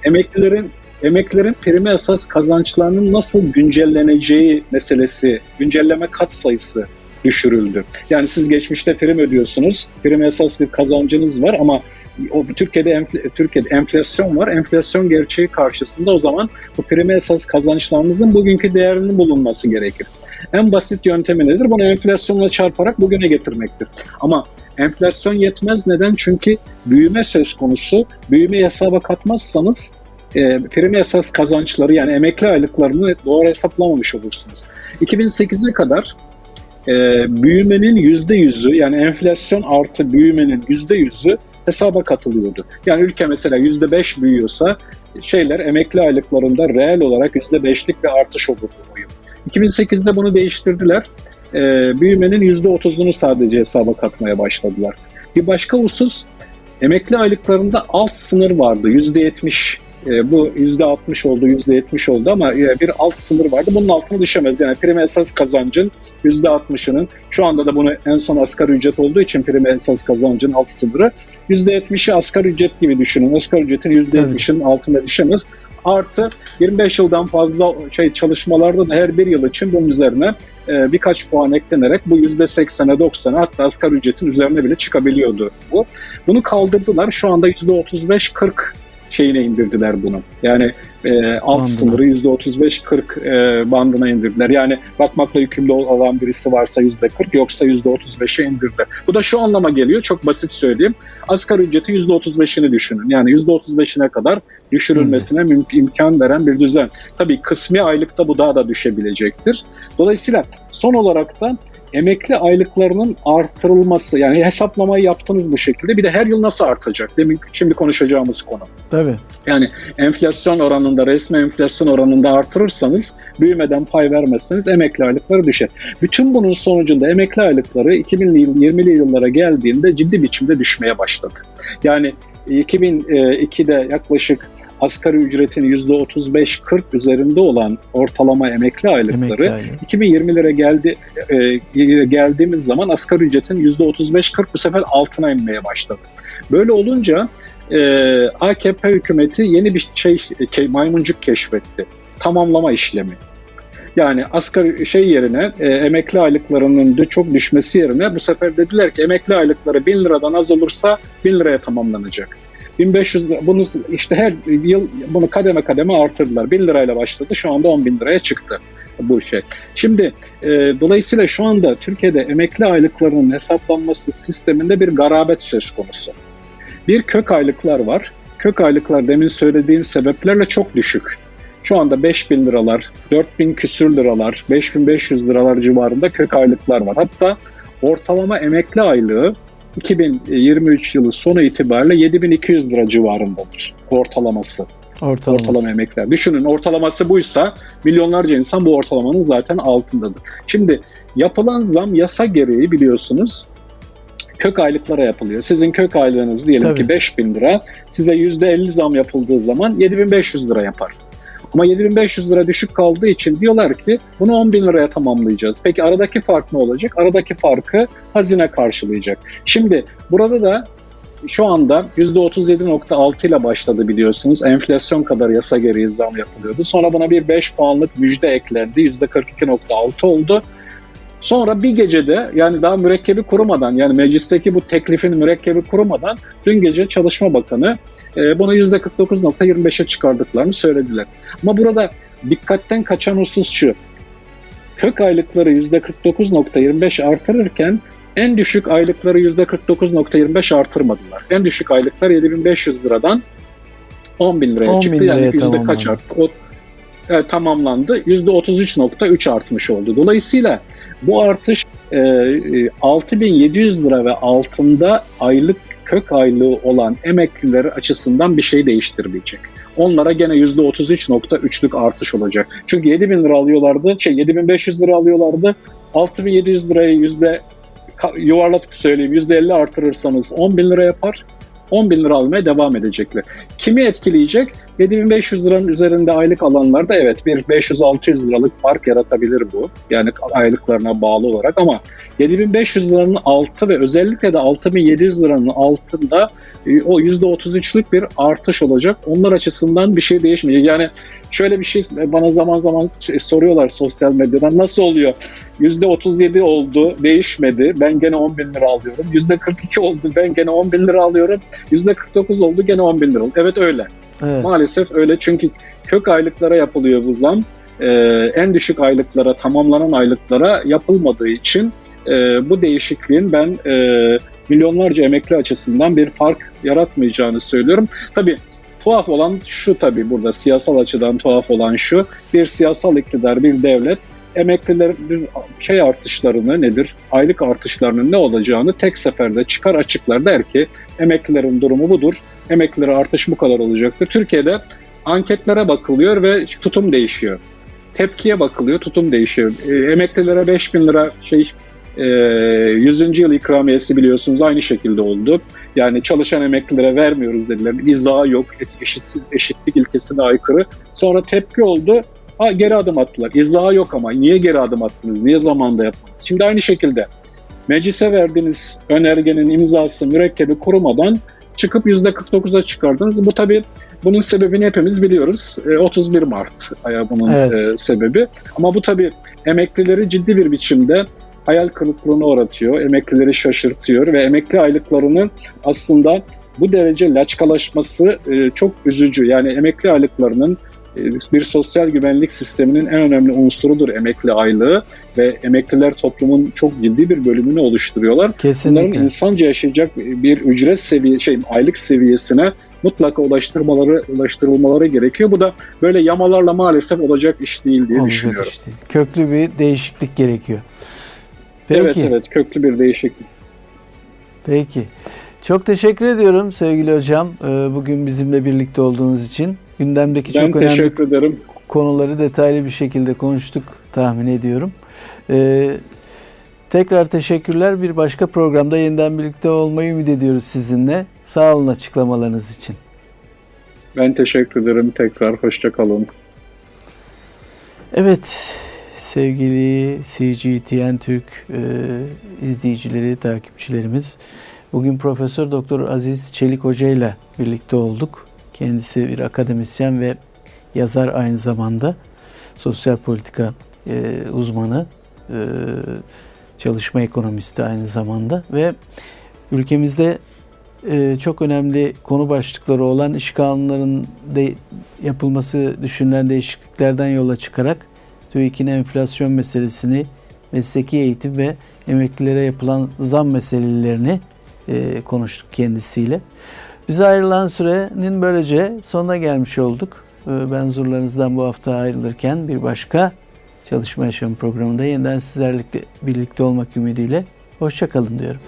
emeklilerin emeklilerin prime esas kazançlarının nasıl güncelleneceği meselesi, güncelleme kat sayısı düşürüldü. Yani siz geçmişte prim ödüyorsunuz, prim esas bir kazancınız var ama o Türkiye'de enfl Türkiye'de enflasyon var. Enflasyon gerçeği karşısında o zaman bu prim esas kazançlarınızın bugünkü değerinin bulunması gerekir. En basit yöntemi nedir? Bunu enflasyonla çarparak bugüne getirmektir. Ama enflasyon yetmez. Neden? Çünkü büyüme söz konusu. Büyüme hesaba katmazsanız e, prim esas kazançları yani emekli aylıklarını doğru hesaplamamış olursunuz. 2008'e kadar e, büyümenin %100'ü yani enflasyon artı büyümenin %100'ü hesaba katılıyordu. Yani ülke mesela %5 büyüyorsa şeyler emekli aylıklarında reel olarak %5'lik bir artış olurdu bu yıl. 2008'de bunu değiştirdiler. E, büyümenin %30'unu sadece hesaba katmaya başladılar. Bir başka husus emekli aylıklarında alt sınır vardı. %70 e, bu %60 oldu, %70 oldu ama e, bir alt sınır vardı. Bunun altına düşemez. Yani prim esas kazancın %60'ının şu anda da bunu en son asgari ücret olduğu için prim esas kazancın alt sınırı %70'i asgari ücret gibi düşünün. Asgari ücretin %70'inin evet. altına düşemez. Artı 25 yıldan fazla şey çalışmalarda da her bir yıl için bunun üzerine e, birkaç puan eklenerek bu %80'e 90'a hatta asgari ücretin üzerine bile çıkabiliyordu bu. Bunu kaldırdılar. Şu anda %35-40 şeyine indirdiler bunu. Yani e, alt bandına. sınırı %35-40 e, bandına indirdiler. Yani bakmakla yükümlü olan birisi varsa %40 yoksa %35'e indirdi. Bu da şu anlama geliyor. Çok basit söyleyeyim. Asgari ücreti %35'ini düşünün. Yani %35'ine kadar düşürülmesine müm- imkan veren bir düzen. Tabii kısmi aylıkta bu daha da düşebilecektir. Dolayısıyla son olarak da emekli aylıklarının artırılması yani hesaplamayı yaptınız bu şekilde bir de her yıl nasıl artacak? Demin şimdi konuşacağımız konu. Tabii. Yani enflasyon oranında resmi enflasyon oranında artırırsanız büyümeden pay vermezseniz emekli aylıkları düşer. Bütün bunun sonucunda emekli aylıkları 2020'li yıllara geldiğinde ciddi biçimde düşmeye başladı. Yani 2002'de yaklaşık asgari ücretin %35-40 üzerinde olan ortalama emekli aylıkları emekli 2020'lere geldi e, geldiğimiz zaman asgari ücretin %35-40 bu sefer altına inmeye başladı. Böyle olunca e, AKP hükümeti yeni bir şey ke, maymuncuk keşfetti. Tamamlama işlemi. Yani asgari şey yerine e, emekli aylıklarının de çok düşmesi yerine bu sefer dediler ki emekli aylıkları 1000 liradan az olursa 1000 liraya tamamlanacak. 1500 lira, bunu işte her yıl bunu kademe kademe artırdılar. 1000 lirayla başladı şu anda 10 bin liraya çıktı bu şey. Şimdi e, dolayısıyla şu anda Türkiye'de emekli aylıklarının hesaplanması sisteminde bir garabet söz konusu. Bir kök aylıklar var. Kök aylıklar demin söylediğim sebeplerle çok düşük. Şu anda 5 bin liralar, 4 bin küsür liralar, 5500 liralar civarında kök aylıklar var. Hatta ortalama emekli aylığı 2023 yılı sonu itibariyle 7200 lira civarındadır ortalaması. Ortalaması. Ortalama emekler. Düşünün ortalaması buysa milyonlarca insan bu ortalamanın zaten altındadır. Şimdi yapılan zam yasa gereği biliyorsunuz kök aylıklara yapılıyor. Sizin kök aylığınız diyelim Tabii. ki 5000 lira. Size %50 zam yapıldığı zaman 7500 lira yapar. Ama 7500 lira düşük kaldığı için diyorlar ki bunu 10 bin liraya tamamlayacağız. Peki aradaki fark ne olacak? Aradaki farkı hazine karşılayacak. Şimdi burada da şu anda %37.6 ile başladı biliyorsunuz. Enflasyon kadar yasa gereği zam yapılıyordu. Sonra buna bir 5 puanlık müjde eklendi. %42.6 oldu. Sonra bir gecede yani daha mürekkebi kurumadan yani meclisteki bu teklifin mürekkebi kurumadan dün gece Çalışma Bakanı e, bunu %49.25'e çıkardıklarını söylediler. Ama burada dikkatten kaçan husus şu. Kök aylıkları %49.25 artırırken en düşük aylıkları %49.25 artırmadılar. En düşük aylıklar 7500 liradan 10 bin liraya 10 çıktı. Bin yani yüzde kaç arttı? O, e, tamamlandı. %33.3 artmış oldu. Dolayısıyla bu artış e, 6700 e, lira ve altında aylık kök aylığı olan emeklileri açısından bir şey değiştirmeyecek. Onlara gene %33.3'lük artış olacak. Çünkü 7 bin lira alıyorlardı, şey 7500 lira alıyorlardı. 6700 lirayı yüzde yuvarlatıp söyleyeyim %50 artırırsanız 10 bin lira yapar. 10 bin lira almaya devam edecekler. Kimi etkileyecek? 7500 liranın üzerinde aylık alanlarda evet bir 500-600 liralık fark yaratabilir bu. Yani aylıklarına bağlı olarak ama 7500 liranın altı ve özellikle de 6700 liranın altında e, o %33'lük bir artış olacak. Onlar açısından bir şey değişmeyecek. Yani şöyle bir şey bana zaman zaman şey soruyorlar sosyal medyadan nasıl oluyor? %37 oldu değişmedi ben gene 10 bin lira alıyorum. %42 oldu ben gene 10 bin lira alıyorum. %49 oldu gene 10 bin lira. Evet öyle. Evet. Maalesef öyle çünkü kök aylıklara yapılıyor bu zam. Ee, en düşük aylıklara, tamamlanan aylıklara yapılmadığı için e, bu değişikliğin ben e, milyonlarca emekli açısından bir fark yaratmayacağını söylüyorum. Tabii tuhaf olan şu tabii burada siyasal açıdan tuhaf olan şu. Bir siyasal iktidar, bir devlet emeklilerin şey artışlarını nedir, aylık artışlarının ne olacağını tek seferde çıkar açıklar der ki emeklilerin durumu budur, emeklilere artış bu kadar olacaktır. Türkiye'de anketlere bakılıyor ve tutum değişiyor. Tepkiye bakılıyor, tutum değişiyor. E, emeklilere 5 bin lira şey e, 100. yıl ikramiyesi biliyorsunuz aynı şekilde oldu. Yani çalışan emeklilere vermiyoruz dediler. İzahı yok, eşitsiz, eşitlik ilkesine aykırı. Sonra tepki oldu. Ha, geri adım attılar. İzahı yok ama niye geri adım attınız? Niye zamanda yapmadınız? Şimdi aynı şekilde meclise verdiğiniz önergenin imzası mürekkebi kurumadan çıkıp %49'a çıkardınız. Bu tabii bunun sebebini hepimiz biliyoruz. 31 e, Mart bunun evet. E, sebebi. Ama bu tabii emeklileri ciddi bir biçimde hayal kırıklığına uğratıyor, emeklileri şaşırtıyor ve emekli aylıklarının aslında bu derece laçkalaşması e, çok üzücü. Yani emekli aylıklarının bir sosyal güvenlik sisteminin en önemli unsurudur emekli aylığı ve emekliler toplumun çok ciddi bir bölümünü oluşturuyorlar. Kesinlikle. Bunların insanca yaşayacak bir ücret seviye şey aylık seviyesine mutlaka ulaştırmaları ulaştırılmaları gerekiyor. Bu da böyle yamalarla maalesef olacak iş değil diye olacak düşünüyorum. Iş değil. Köklü bir değişiklik gerekiyor. Peki. Evet evet köklü bir değişiklik. Peki. Çok teşekkür ediyorum sevgili hocam. Ee, bugün bizimle birlikte olduğunuz için. Gündemdeki ben çok önemli ederim. konuları detaylı bir şekilde konuştuk tahmin ediyorum. Ee, tekrar teşekkürler. Bir başka programda yeniden birlikte olmayı ümit ediyoruz sizinle. Sağ olun açıklamalarınız için. Ben teşekkür ederim. Tekrar hoşçakalın. Evet, sevgili CGTN Türk e, izleyicileri, takipçilerimiz. Bugün Profesör Doktor Aziz Çelik Hoca ile birlikte olduk. Kendisi bir akademisyen ve yazar aynı zamanda. Sosyal politika e, uzmanı, e, çalışma ekonomisti aynı zamanda ve ülkemizde e, çok önemli konu başlıkları olan iş kanunlarının de yapılması düşünülen değişikliklerden yola çıkarak TÜİK'in enflasyon meselesini, mesleki eğitim ve emeklilere yapılan zam meselelerini e, konuştuk kendisiyle. Bize ayrılan sürenin böylece sonuna gelmiş olduk. E, ben zurlarınızdan bu hafta ayrılırken bir başka Çalışma Yaşamı programında yeniden sizlerle birlikte olmak ümidiyle hoşçakalın diyorum.